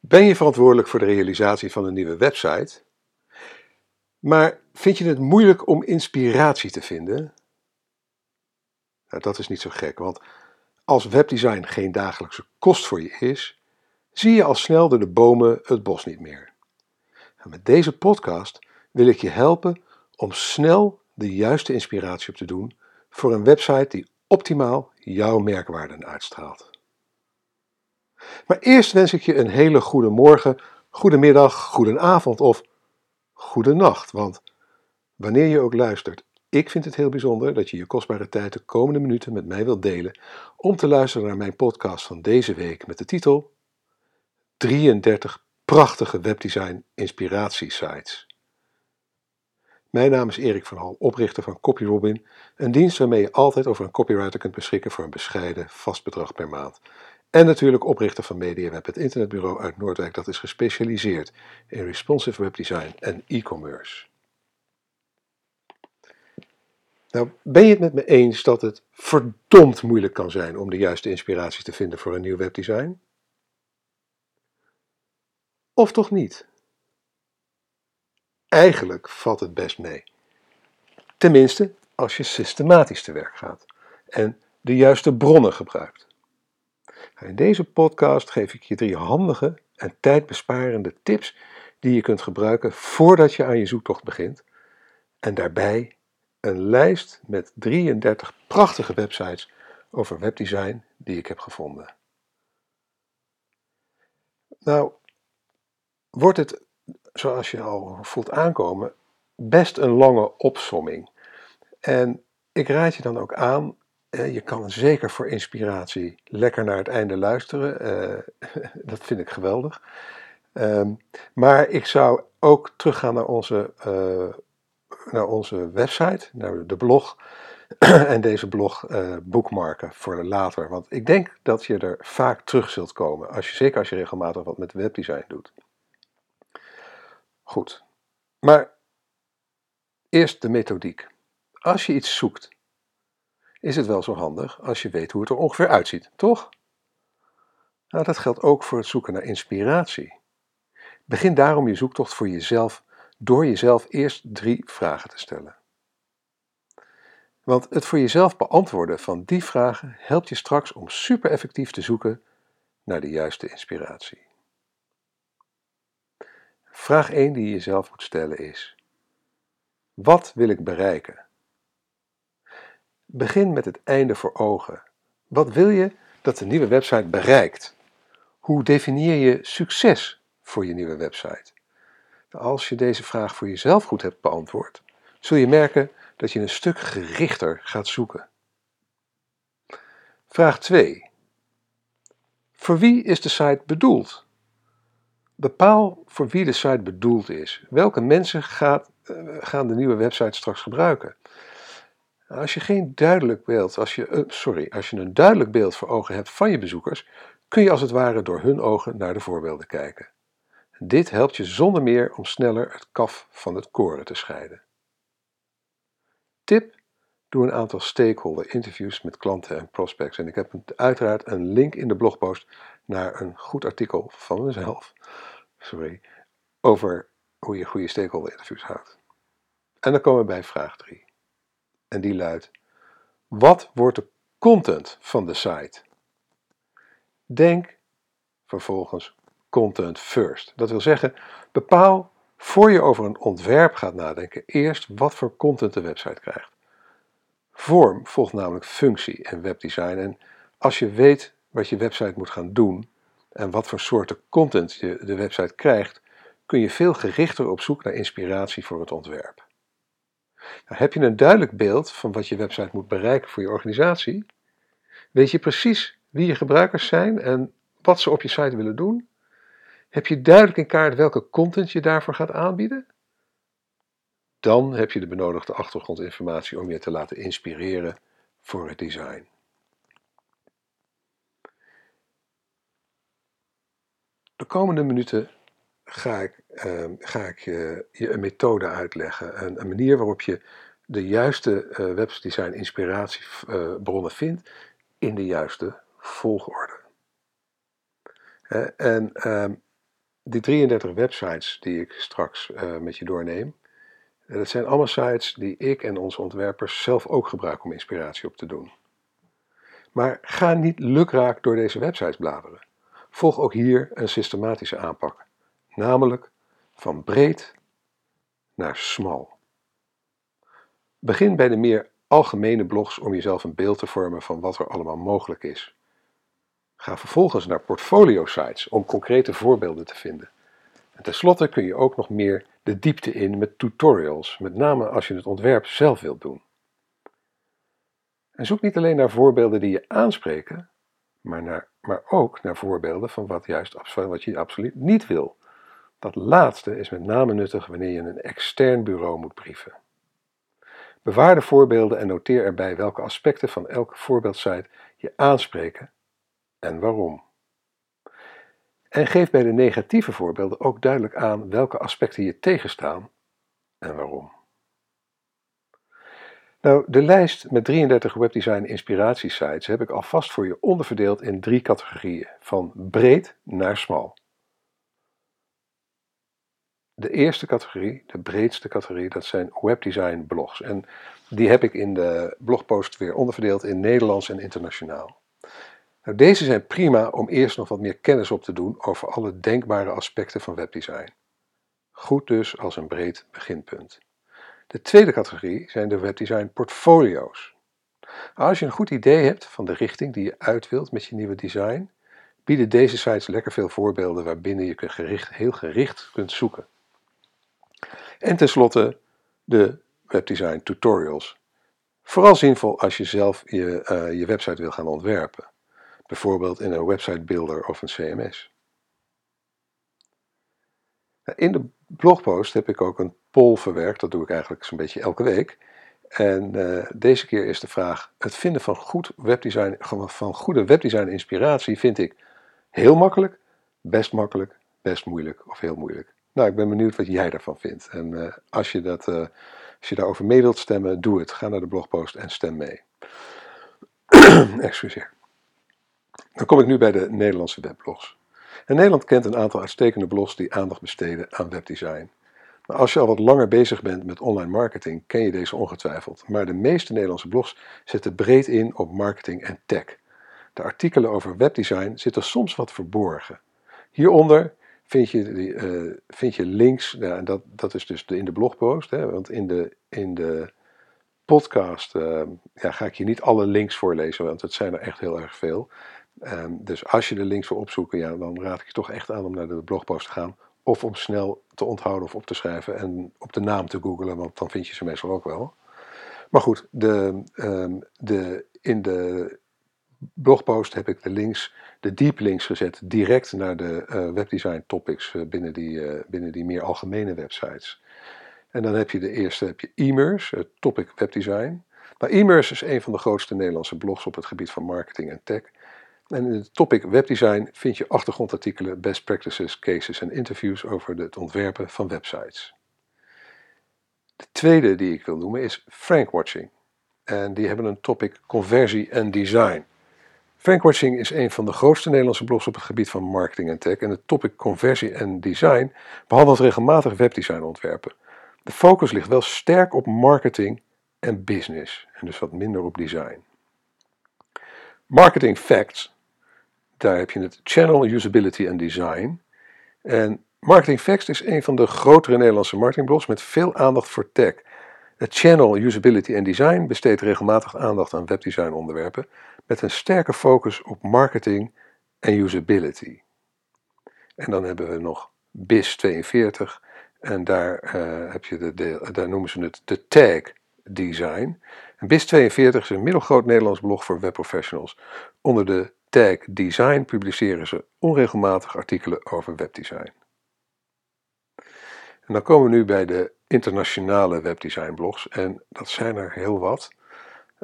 Ben je verantwoordelijk voor de realisatie van een nieuwe website? Maar vind je het moeilijk om inspiratie te vinden? Nou, dat is niet zo gek, want als webdesign geen dagelijkse kost voor je is, zie je al snel door de bomen het bos niet meer. En met deze podcast wil ik je helpen om snel de juiste inspiratie op te doen voor een website die optimaal jouw merkwaarden uitstraalt. Maar eerst wens ik je een hele goede morgen, goede middag, goede avond of goede nacht. Want wanneer je ook luistert, ik vind het heel bijzonder dat je je kostbare tijd de komende minuten met mij wilt delen om te luisteren naar mijn podcast van deze week met de titel 33 prachtige webdesign inspiratiesites. Mijn naam is Erik van Hal, oprichter van CopyRobin, een dienst waarmee je altijd over een copywriter kunt beschikken voor een bescheiden vast bedrag per maand. En natuurlijk oprichter van MediaWeb, het internetbureau uit Noordwijk dat is gespecialiseerd in responsive webdesign en e-commerce. Nou, ben je het met me eens dat het verdomd moeilijk kan zijn om de juiste inspiratie te vinden voor een nieuw webdesign? Of toch niet? Eigenlijk valt het best mee. Tenminste, als je systematisch te werk gaat en de juiste bronnen gebruikt. In deze podcast geef ik je drie handige en tijdbesparende tips die je kunt gebruiken voordat je aan je zoektocht begint. En daarbij een lijst met 33 prachtige websites over webdesign die ik heb gevonden. Nou, wordt het, zoals je al voelt aankomen, best een lange opsomming. En ik raad je dan ook aan je kan zeker voor inspiratie lekker naar het einde luisteren. Eh, dat vind ik geweldig. Ehm, maar ik zou ook teruggaan naar onze, uh, naar onze website, naar de blog. en deze blog boekmarken voor later. Want ik denk dat je er vaak terug zult komen. Als je, zeker als je regelmatig wat met webdesign doet. Goed. Maar eerst de methodiek. Als je iets zoekt is het wel zo handig als je weet hoe het er ongeveer uitziet, toch? Nou, dat geldt ook voor het zoeken naar inspiratie. Begin daarom je zoektocht voor jezelf door jezelf eerst drie vragen te stellen. Want het voor jezelf beantwoorden van die vragen helpt je straks om super effectief te zoeken naar de juiste inspiratie. Vraag 1 die je jezelf moet stellen is: Wat wil ik bereiken? Begin met het einde voor ogen. Wat wil je dat de nieuwe website bereikt? Hoe definieer je succes voor je nieuwe website? Als je deze vraag voor jezelf goed hebt beantwoord, zul je merken dat je een stuk gerichter gaat zoeken. Vraag 2. Voor wie is de site bedoeld? Bepaal voor wie de site bedoeld is. Welke mensen gaat, eh, gaan de nieuwe website straks gebruiken? Als je geen duidelijk beeld, als je, uh, sorry, als je een duidelijk beeld voor ogen hebt van je bezoekers, kun je als het ware door hun ogen naar de voorbeelden kijken. Dit helpt je zonder meer om sneller het kaf van het koren te scheiden. Tip: doe een aantal stakeholder interviews met klanten en prospects. En ik heb uiteraard een link in de blogpost naar een goed artikel van mezelf, sorry, over hoe je goede stakeholder interviews houdt. En dan komen we bij vraag 3. En die luidt: Wat wordt de content van de site? Denk vervolgens content first. Dat wil zeggen, bepaal voor je over een ontwerp gaat nadenken eerst wat voor content de website krijgt. Vorm volgt namelijk functie en webdesign. En als je weet wat je website moet gaan doen en wat voor soorten content je de website krijgt, kun je veel gerichter op zoek naar inspiratie voor het ontwerp. Nou, heb je een duidelijk beeld van wat je website moet bereiken voor je organisatie? Weet je precies wie je gebruikers zijn en wat ze op je site willen doen? Heb je duidelijk in kaart welke content je daarvoor gaat aanbieden? Dan heb je de benodigde achtergrondinformatie om je te laten inspireren voor het design. De komende minuten ga ik, uh, ga ik je, je een methode uitleggen. Een, manier waarop je de juiste uh, webdesign inspiratiebronnen uh, vindt in de juiste volgorde. En ehm, die 33 websites die ik straks uh, met je doorneem, dat zijn allemaal sites die ik en onze ontwerpers zelf ook gebruiken om inspiratie op te doen. Maar ga niet lukraak door deze websites bladeren. Volg ook hier een systematische aanpak, namelijk van breed naar smal. Begin bij de meer algemene blogs om jezelf een beeld te vormen van wat er allemaal mogelijk is. Ga vervolgens naar portfolio sites om concrete voorbeelden te vinden. En tenslotte kun je ook nog meer de diepte in met tutorials, met name als je het ontwerp zelf wilt doen. En zoek niet alleen naar voorbeelden die je aanspreken, maar, naar, maar ook naar voorbeelden van wat, juist, wat je absoluut niet wil. Dat laatste is met name nuttig wanneer je een extern bureau moet brieven. Bewaar de voorbeelden en noteer erbij welke aspecten van elke voorbeeldsite je aanspreken en waarom. En geef bij de negatieve voorbeelden ook duidelijk aan welke aspecten je tegenstaan en waarom. Nou, de lijst met 33 webdesign inspiratiesites heb ik alvast voor je onderverdeeld in drie categorieën, van breed naar smal. De eerste categorie, de breedste categorie, dat zijn webdesign blogs. En die heb ik in de blogpost weer onderverdeeld in Nederlands en internationaal. Nou, deze zijn prima om eerst nog wat meer kennis op te doen over alle denkbare aspecten van webdesign. Goed dus als een breed beginpunt. De tweede categorie zijn de webdesign portfolio's. Als je een goed idee hebt van de richting die je uit wilt met je nieuwe design, bieden deze sites lekker veel voorbeelden waarbinnen je gericht, heel gericht kunt zoeken. En tenslotte de webdesign tutorials. Vooral zinvol als je zelf je, uh, je website wil gaan ontwerpen bijvoorbeeld in een website builder of een CMS. Nou, in de blogpost heb ik ook een poll verwerkt, dat doe ik eigenlijk zo'n beetje elke week. En uh, deze keer is de vraag: het vinden van, goed webdesign, van goede webdesign inspiratie vind ik heel makkelijk, best makkelijk, best moeilijk of heel moeilijk. Nou, ik ben benieuwd wat jij daarvan vindt. En uh, als, je dat, uh, als je daarover mee wilt stemmen, doe het. Ga naar de blogpost en stem mee. Excuseer. Dan kom ik nu bij de Nederlandse webblogs. Nederland kent een aantal uitstekende blogs die aandacht besteden aan webdesign. Maar als je al wat langer bezig bent met online marketing, ken je deze ongetwijfeld. Maar de meeste Nederlandse blogs zetten breed in op marketing en tech. De artikelen over webdesign zitten soms wat verborgen. Hieronder vind je, uh, vind je links, ja, en dat, dat is dus in de blogpost, hè, want in de, in de podcast uh, ja, ga ik je niet alle links voorlezen, want het zijn er echt heel erg veel. Ehm, dus als je de links wil opzoeken, ja, dan raad ik je toch echt aan om naar de blogpost te gaan. Of om snel te onthouden of op te schrijven en op de naam te googlen, want dan vind je ze meestal ook wel. Maar goed, de, um, de, in de blogpost heb ik de links, de deep links gezet, direct naar de uh, webdesign topics uh, binnen, die, uh, binnen die meer algemene websites. En dan heb je de eerste, heb je e-mers, topic webdesign. Maar e-mers is een van de grootste Nederlandse blogs op het gebied van marketing en tech. En in het topic webdesign vind je achtergrondartikelen, best practices, cases en interviews over het ontwerpen van websites. De tweede die ik wil noemen is Frankwatching. En die hebben een topic conversie en design. Frankwatching is een van de grootste Nederlandse blogs op het gebied van marketing en tech. En het topic conversie en design behandelt regelmatig webdesign ontwerpen. De focus ligt wel sterk op marketing en business. En dus wat minder op design. Marketing Facts daar heb je het Channel Usability and Design. En Marketing Facts is een van de grotere Nederlandse marketingblogs met veel aandacht voor tech. Het Channel Usability and Design besteedt regelmatig aandacht aan webdesign onderwerpen met een sterke focus op marketing en usability. En dan hebben we nog BIS 42 en daar, uh, heb je de, daar noemen ze het de tag design. BIS 42 is een middelgroot Nederlands blog voor webprofessionals onder de tag design publiceren ze onregelmatig artikelen over webdesign. En dan komen we nu bij de internationale webdesignblogs en dat zijn er heel wat.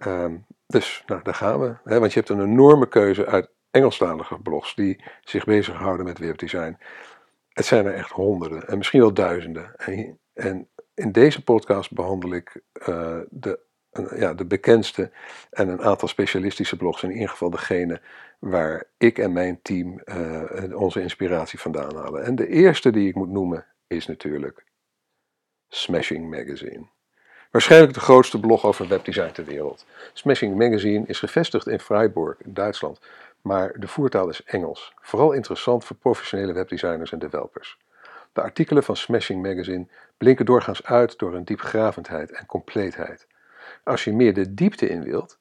Um, dus nou, daar gaan we. Want je hebt een enorme keuze uit Engelstalige blogs die zich bezighouden met webdesign. Het zijn er echt honderden en misschien wel duizenden. En, en in deze podcast behandel ik uh, de ja, de bekendste en een aantal specialistische blogs in ieder geval degene waar ik en mijn team uh, onze inspiratie vandaan halen. En de eerste die ik moet noemen is natuurlijk Smashing Magazine. Waarschijnlijk de grootste blog over webdesign ter wereld. Smashing Magazine is gevestigd in Freiburg Duitsland, maar de voertaal is Engels. Vooral interessant voor professionele webdesigners en developers. De artikelen van Smashing Magazine blinken doorgaans uit door een diepgravendheid en compleetheid. Als je meer de diepte in wilt,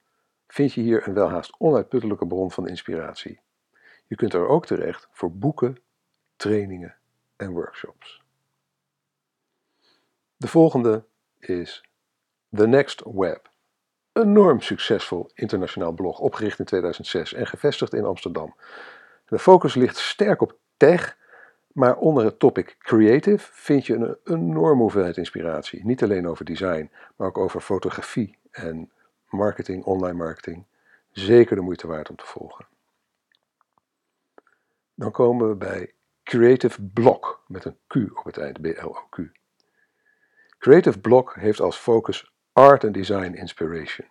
vind je hier een welhaast onuitputtelijke bron van inspiratie. Je kunt er ook terecht voor boeken, trainingen en workshops. De volgende is The Next Web. Enorm succesvol internationaal blog, opgericht in 2006 en gevestigd in Amsterdam. De focus ligt sterk op tech, maar onder het topic creative vind je een enorme hoeveelheid inspiratie. Niet alleen over design, maar ook over fotografie en marketing, online marketing. Zeker de moeite waard om te volgen. Dan komen we bij Creative Block met een Q op het eind, B-L-O-Q. Creative Block heeft als focus Art and Design Inspiration.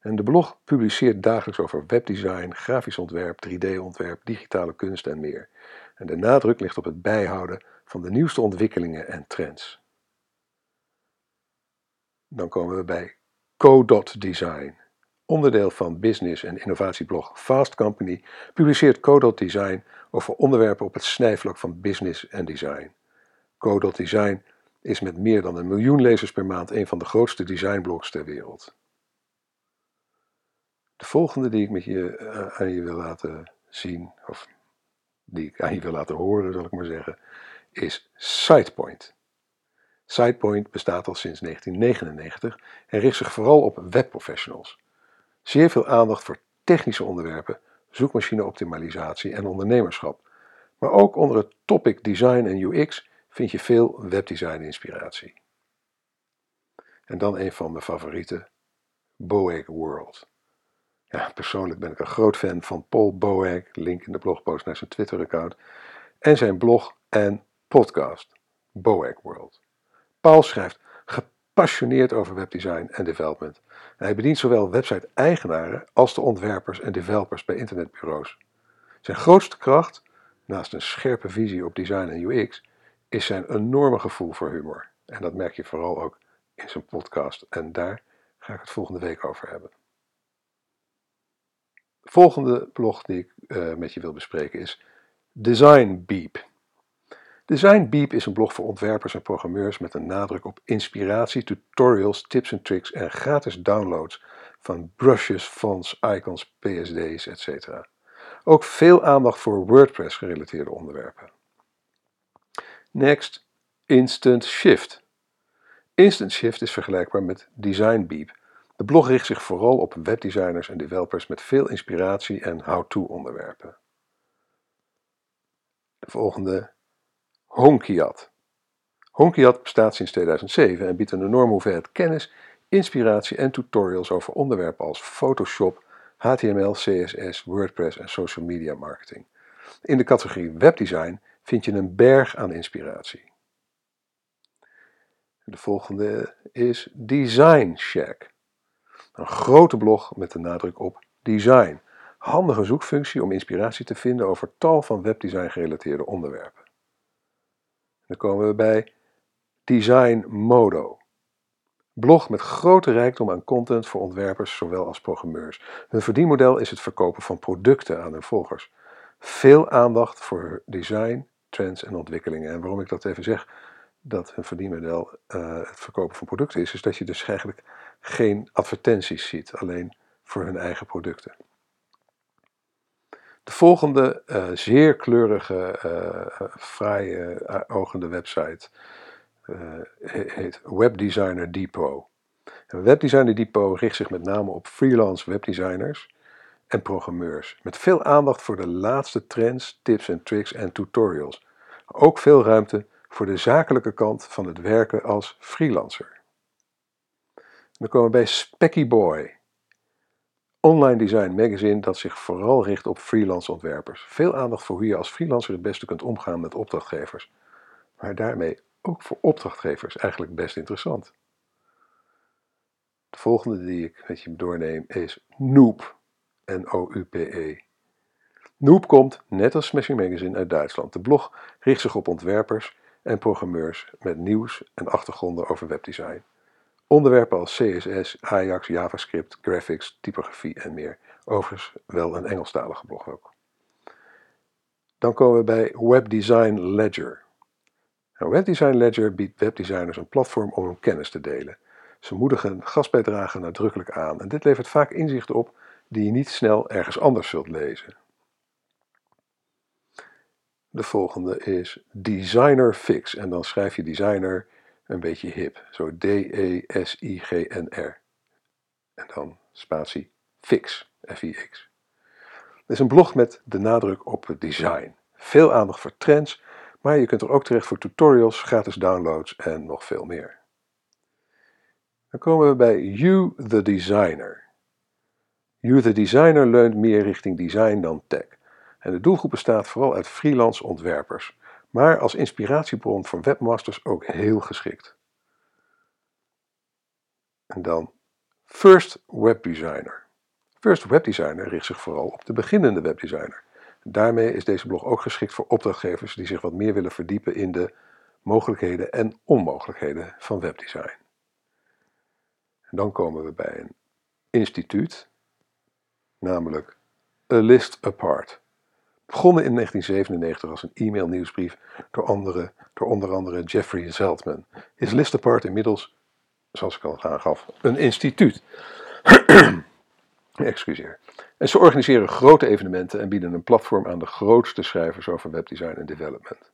En de blog publiceert dagelijks over webdesign, grafisch ontwerp, 3D-ontwerp, digitale kunst en meer. En de nadruk ligt op het bijhouden van de nieuwste ontwikkelingen en trends. Dan komen we bij Codot Design. Onderdeel van business- en innovatieblog Fast Company publiceert Codot Design over onderwerpen op het snijvlak van business en design. Codot Design is met meer dan een miljoen lezers per maand een van de grootste designblogs ter wereld. De volgende die ik met je, eh, aan je wil laten zien, of die ik aan je wil laten horen, zal ik maar zeggen, is SitePoint. SitePoint bestaat al sinds 1999 en richt zich vooral op webprofessionals. Zeer veel aandacht voor technische onderwerpen, zoekmachineoptimalisatie en ondernemerschap. Maar ook onder het topic design en UX vind je veel webdesign inspiratie. En dan een van mijn favorieten, Boeg World. Ja, persoonlijk ben ik een groot fan van Paul Boeg, link in de blogpost naar zijn Twitter-account, en zijn blog en podcast, Boeg World. Paul schrijft gepassioneerd over webdesign en development. hij bedient zowel website-eigenaren als de ontwerpers en developers bij internetbureaus. Zijn grootste kracht, naast een scherpe visie op design en UX, is zijn enorme gevoel voor humor. En dat merk je vooral ook in zijn podcast. En daar ga ik het volgende week over hebben. De volgende blog die ik uh, met je wil bespreken is Design Beep. Design Beep is een blog voor ontwerpers en programmeurs met een nadruk op inspiratie, tutorials, tips en tricks en gratis downloads van brushes, fonts, icons, PSD's, etc. Ook veel aandacht voor WordPress gerelateerde onderwerpen. Next, Instant Shift. Instant Shift is vergelijkbaar met Design Beep. De blog richt zich vooral op webdesigners en developers met veel inspiratie en how-to onderwerpen. De volgende, Honkiat. Honkiat bestaat sinds 2007 en biedt een enorme hoeveelheid kennis, inspiratie en tutorials over onderwerpen als Photoshop, HTML, CSS, WordPress en social media marketing. In de categorie webdesign vind je een berg aan inspiratie. De volgende is Design Shack. Een grote blog met de nadruk op design. Handige zoekfunctie om inspiratie te vinden over tal van webdesign gerelateerde onderwerpen. Dan komen we bij Design Modo. Blog met grote rijkdom aan content voor ontwerpers zowel als programmeurs. Hun verdienmodel is het verkopen van producten aan hun volgers. Veel aandacht voor design, trends en ontwikkelingen. En waarom ik dat even zeg, dat hun verdienmodel uh, het verkopen van producten is, is dat je dus eigenlijk geen advertenties ziet, alleen voor hun eigen producten. De volgende uh, zeer kleurige, uh, fraaie ogende website heet Webdesigner Depot. Webdesigner Depot richt zich met name op freelance webdesigners en programmeurs, met veel aandacht voor de laatste trends, tips en tricks en tutorials. Ook veel ruimte voor de zakelijke kant van het werken als freelancer. Dan komen we bij Specky Boy, online design magazine dat zich vooral richt op freelance ontwerpers. Veel aandacht voor hoe je als freelancer het beste kunt omgaan met opdrachtgevers, maar daarmee ook voor opdrachtgevers eigenlijk best interessant. De volgende die ik met je doorneem is Noop. N-O-U-P-E. Noop komt, net als Smashing Magazine, uit Duitsland. De blog richt zich op ontwerpers en programmeurs met nieuws en achtergronden over webdesign. Onderwerpen als CSS, Ajax, JavaScript, graphics, typografie en meer. Overigens wel een Engelstalige blog ook. Dan komen we bij Webdesign Ledger. Een Webdesign Ledger biedt webdesigners een platform om hun kennis te delen. Ze moedigen gastbijdragen nadrukkelijk aan en dit levert vaak inzichten op die je niet snel ergens anders zult lezen. De volgende is Designer Fix en dan schrijf je designer een beetje hip, zo D-E-S-I-G-N-R. En dan spatie Fix, F-I-X. Het is een blog met de nadruk op design. Veel aandacht voor trends, maar je kunt er ook terecht voor tutorials, gratis downloads en nog veel meer. Dan komen we bij You the Designer. The Designer leunt meer richting design dan tech. En de doelgroep bestaat vooral uit freelance ontwerpers, maar als inspiratiebron voor webmasters ook heel geschikt. En dan First Web Designer. First Web Designer richt zich vooral op de beginnende webdesigner. Daarmee is deze blog ook geschikt voor opdrachtgevers die zich wat meer willen verdiepen in de mogelijkheden en onmogelijkheden van webdesign. En dan komen we bij een instituut, namelijk A List Apart. Begonnen in 1997 als een e-mail-nieuwsbrief door, andere, door onder andere Jeffrey Zeltman, is List Apart inmiddels, zoals ik al aangaf, een instituut. Excuseer. En ze organiseren grote evenementen en bieden een platform aan de grootste schrijvers over webdesign en development.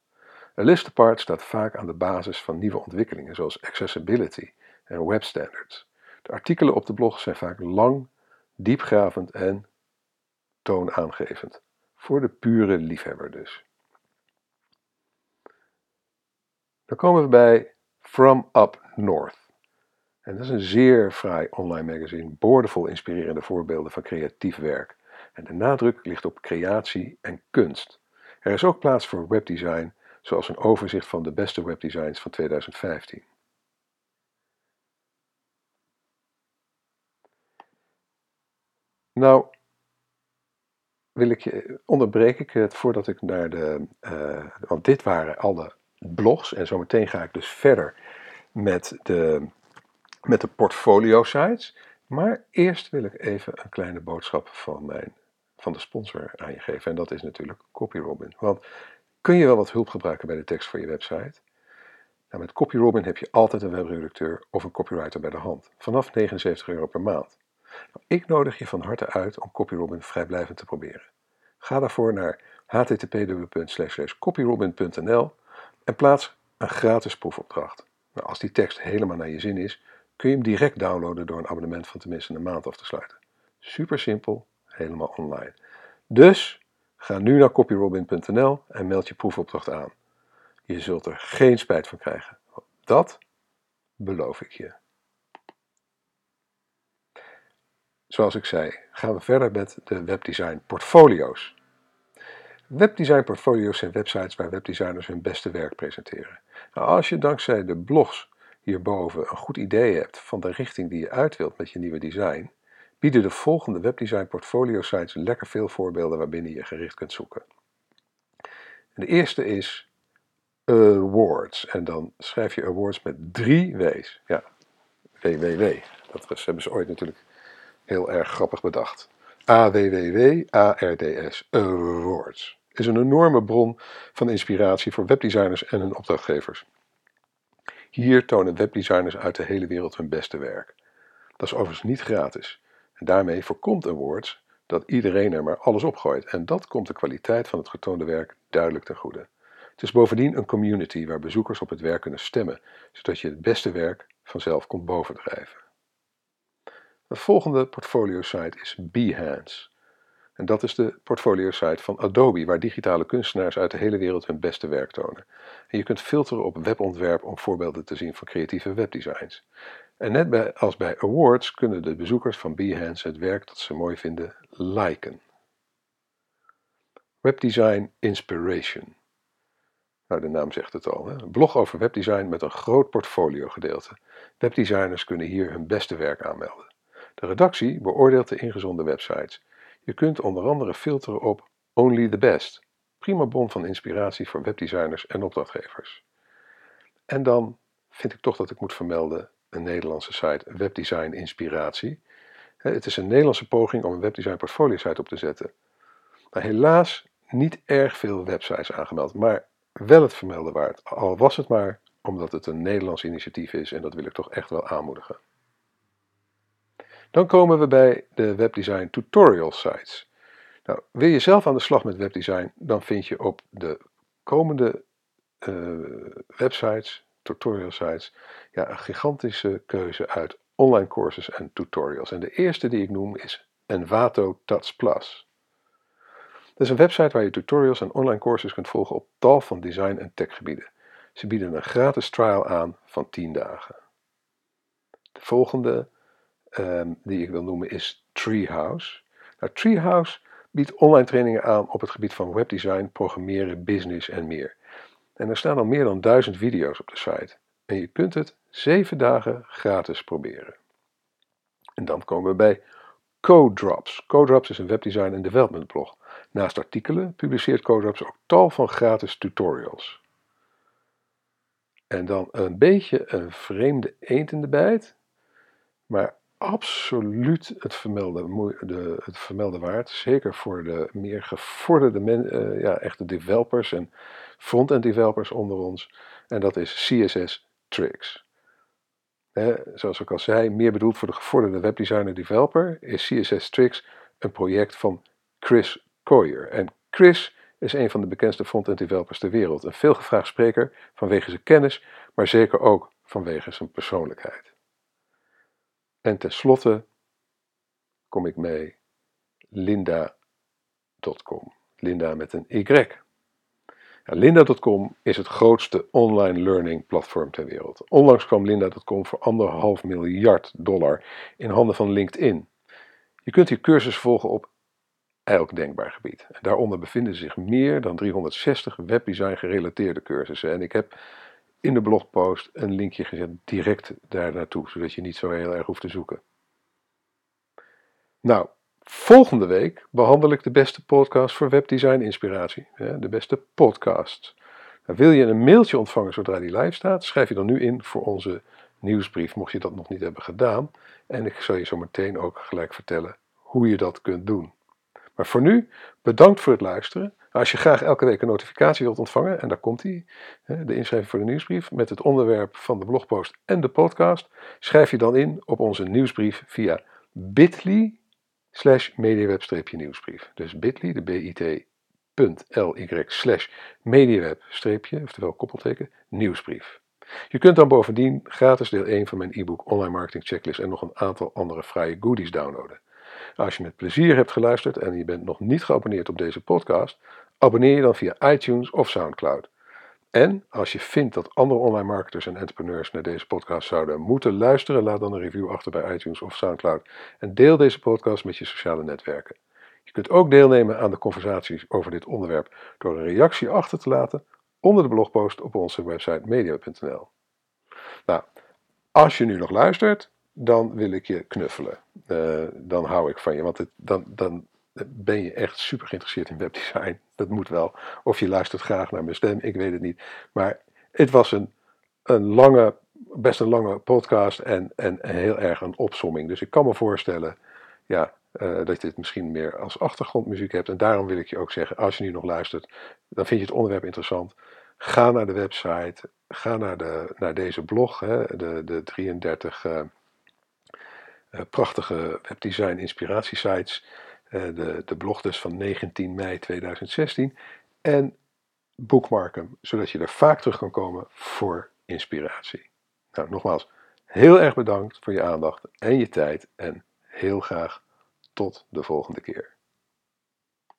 A list apart staat vaak aan de basis van nieuwe ontwikkelingen zoals accessibility en webstandards. De artikelen op de blog zijn vaak lang, diepgravend en toonaangevend. Voor de pure liefhebber dus. Dan komen we bij From Up North. En dat is een zeer fraai online magazine, boordevol inspirerende voorbeelden van creatief werk. En de nadruk ligt op creatie en kunst. Er is ook plaats voor webdesign, zoals een overzicht van de beste webdesigns van 2015. Nou, wil ik je, onderbreek ik het voordat ik naar de. Uh, want dit waren alle blogs. En zometeen ga ik dus verder met de met de portfolio sites. Maar eerst wil ik even een kleine boodschap van, mijn, van de sponsor aan je geven. En dat is natuurlijk CopyRobin. Want kun je wel wat hulp gebruiken bij de tekst voor je website? Nou, met CopyRobin heb je altijd een webredacteur of een copywriter bij de hand. Vanaf 79 euro per maand. Ik nodig je van harte uit om CopyRobin vrijblijvend te proberen. Ga daarvoor naar http://copyrobin.nl en plaats een gratis proefopdracht. Nou, als die tekst helemaal naar je zin is, kun je hem direct downloaden door een abonnement van tenminste een maand af te sluiten. Super simpel, helemaal online. Dus ga nu naar copyrobin.nl en meld je proefopdracht aan. Je zult er geen spijt van krijgen. Dat beloof ik je. Zoals ik zei, gaan we verder met de webdesign portfolio's. Webdesign portfolio's zijn websites waar webdesigners hun beste werk presenteren. Nou, als je dankzij de blogs hierboven een goed idee hebt van de richting die je uit wilt met je nieuwe design, bieden de volgende webdesign portfolio sites lekker veel voorbeelden waarbinnen je gericht kunt zoeken. De eerste is Awards. En dan schrijf je Awards met drie W's. Ja, www. Dat hebben ze ooit natuurlijk heel erg grappig bedacht. AWWW, ARDS, Awards. Is een enorme bron van inspiratie voor webdesigners en hun opdrachtgevers. Hier tonen webdesigners uit de hele wereld hun beste werk. Dat is overigens niet gratis. En daarmee voorkomt Awards dat iedereen er maar alles opgooit. En dat komt de kwaliteit van het getoonde werk duidelijk ten goede. Het is bovendien een community waar bezoekers op het werk kunnen stemmen, zodat je het beste werk vanzelf komt bovendrijven. De volgende portfolio site is Behance. En dat is de portfolio site van Adobe, waar digitale kunstenaars uit de hele wereld hun beste werk tonen. En je kunt filteren op webontwerp om voorbeelden te zien van creatieve webdesigns. En net als bij awards kunnen de bezoekers van Behance het werk dat ze mooi vinden liken. Webdesign Inspiration. Nou, de naam zegt het al. Hè? Een blog over webdesign met een groot portfolio gedeelte. Webdesigners kunnen hier hun beste werk aanmelden. De redactie beoordeelt de ingezonden websites. Je kunt onder andere filteren op Only the Best. Prima bron van inspiratie voor webdesigners en opdrachtgevers. En dan vind ik toch dat ik moet vermelden een Nederlandse site, Webdesign Inspiratie. Het is een Nederlandse poging om een webdesign portfolio site op te zetten. Helaas niet erg veel websites aangemeld, maar wel het vermelden waard. Al was het maar omdat het een Nederlands initiatief is en dat wil ik toch echt wel aanmoedigen. Dan komen we bij de webdesign tutorial sites. Nou, wil je zelf aan de slag met webdesign, dan vind je op de komende uh, websites, tutorial sites, ja, een gigantische keuze uit online courses en tutorials. En de eerste die ik noem is Envato Touch Plus. Dat is een website waar je tutorials en online courses kunt volgen op tal van design- en techgebieden. Ze bieden een gratis trial aan van 10 dagen. De volgende um, die ik wil noemen is Treehouse. Nou, Treehouse biedt online trainingen aan op het gebied van webdesign, programmeren, business en meer. En er staan al meer dan duizend video's op de site. En je kunt het 7 dagen gratis proberen. En dan komen we bij CodeDrops. CodeDrops is een webdesign en development blog. Naast artikelen publiceert CodeDrops ook tal van gratis tutorials. En dan een beetje een vreemde eend in de bijt, maar absoluut het vermelde, de, het waard. Zeker voor de meer gevorderde men, uh, ja, echte developers en front-end developers onder ons. En dat is CSS Tricks. zoals ik al zei, meer bedoeld voor de gevorderde webdesigner developer, is CSS Tricks een project van Chris Coyer. En Chris is een van de bekendste front-end developers ter wereld. Een veelgevraagd spreker vanwege zijn kennis, maar zeker ook vanwege zijn persoonlijkheid. En tenslotte kom ik mee Linda.com. Linda met een Y. Linda.com is het grootste online learning platform ter wereld. Onlangs kwam Linda.com voor anderhalf miljard dollar in handen van LinkedIn. Je kunt hier cursussen volgen op elk denkbaar gebied. Daaronder bevinden zich meer dan 360 webdesign gerelateerde cursussen. En ik heb in de blogpost een linkje gezet direct daar naartoe, zodat je niet zo heel erg hoeft te zoeken. Nou, volgende week behandel ik de beste podcast voor webdesign inspiratie. De beste podcast. Nou, wil je een mailtje ontvangen zodra die live staat? Schrijf je dan nu in voor onze nieuwsbrief, mocht je dat nog niet hebben gedaan. En ik zal je zo meteen ook gelijk vertellen hoe je dat kunt doen. Maar voor nu, bedankt voor het luisteren. Als je graag elke week een notificatie wilt ontvangen, en daar komt hij, de inschrijving voor de nieuwsbrief, met het onderwerp van de blogpost en de podcast, schrijf je dan in op onze nieuwsbrief via bit.ly slash mediaweb-nieuwsbrief. Dus bit.ly, de bit.ly slash mediaweb- oftewel koppelteken, nieuwsbrief. Je kunt dan bovendien gratis deel 1 van mijn e-book Online Marketing Checklist en nog een aantal andere vrije goodies downloaden. Als je met plezier hebt geluisterd en je bent nog niet geabonneerd op deze podcast, abonneer je dan via iTunes of SoundCloud. En als je vindt dat andere online marketers en entrepreneurs naar deze podcast zouden moeten luisteren, laat dan een review achter bij iTunes of SoundCloud en deel deze podcast met je sociale netwerken. Je kunt ook deelnemen aan de conversaties over dit onderwerp door een reactie achter te laten onder de blogpost op onze website media.nl. Nou, als je nu nog luistert, dan wil ik je knuffelen. Uh, dan hou ik van je, want het, dan, dan ben je echt super geïnteresseerd in webdesign. Dat moet wel. Of je luistert graag naar mijn stem, ik weet het niet. Maar het was een, een lange, best een lange podcast en, en heel erg een opsomming. Dus ik kan me voorstellen ja, uh, dat je dit misschien meer als achtergrondmuziek hebt. En daarom wil ik je ook zeggen, als je nu nog luistert, dan vind je het onderwerp interessant. Ga naar de website, ga naar, de, naar deze blog, hè, de, de 33 uh, uh, prachtige webdesign inspiratiesites. Uh, de, de blog dus van 19 mei 2016. En bookmark hem, zodat je er vaak terug kan komen voor inspiratie. Nou, nogmaals, heel erg bedankt voor je aandacht en je tijd. En heel graag tot de volgende keer.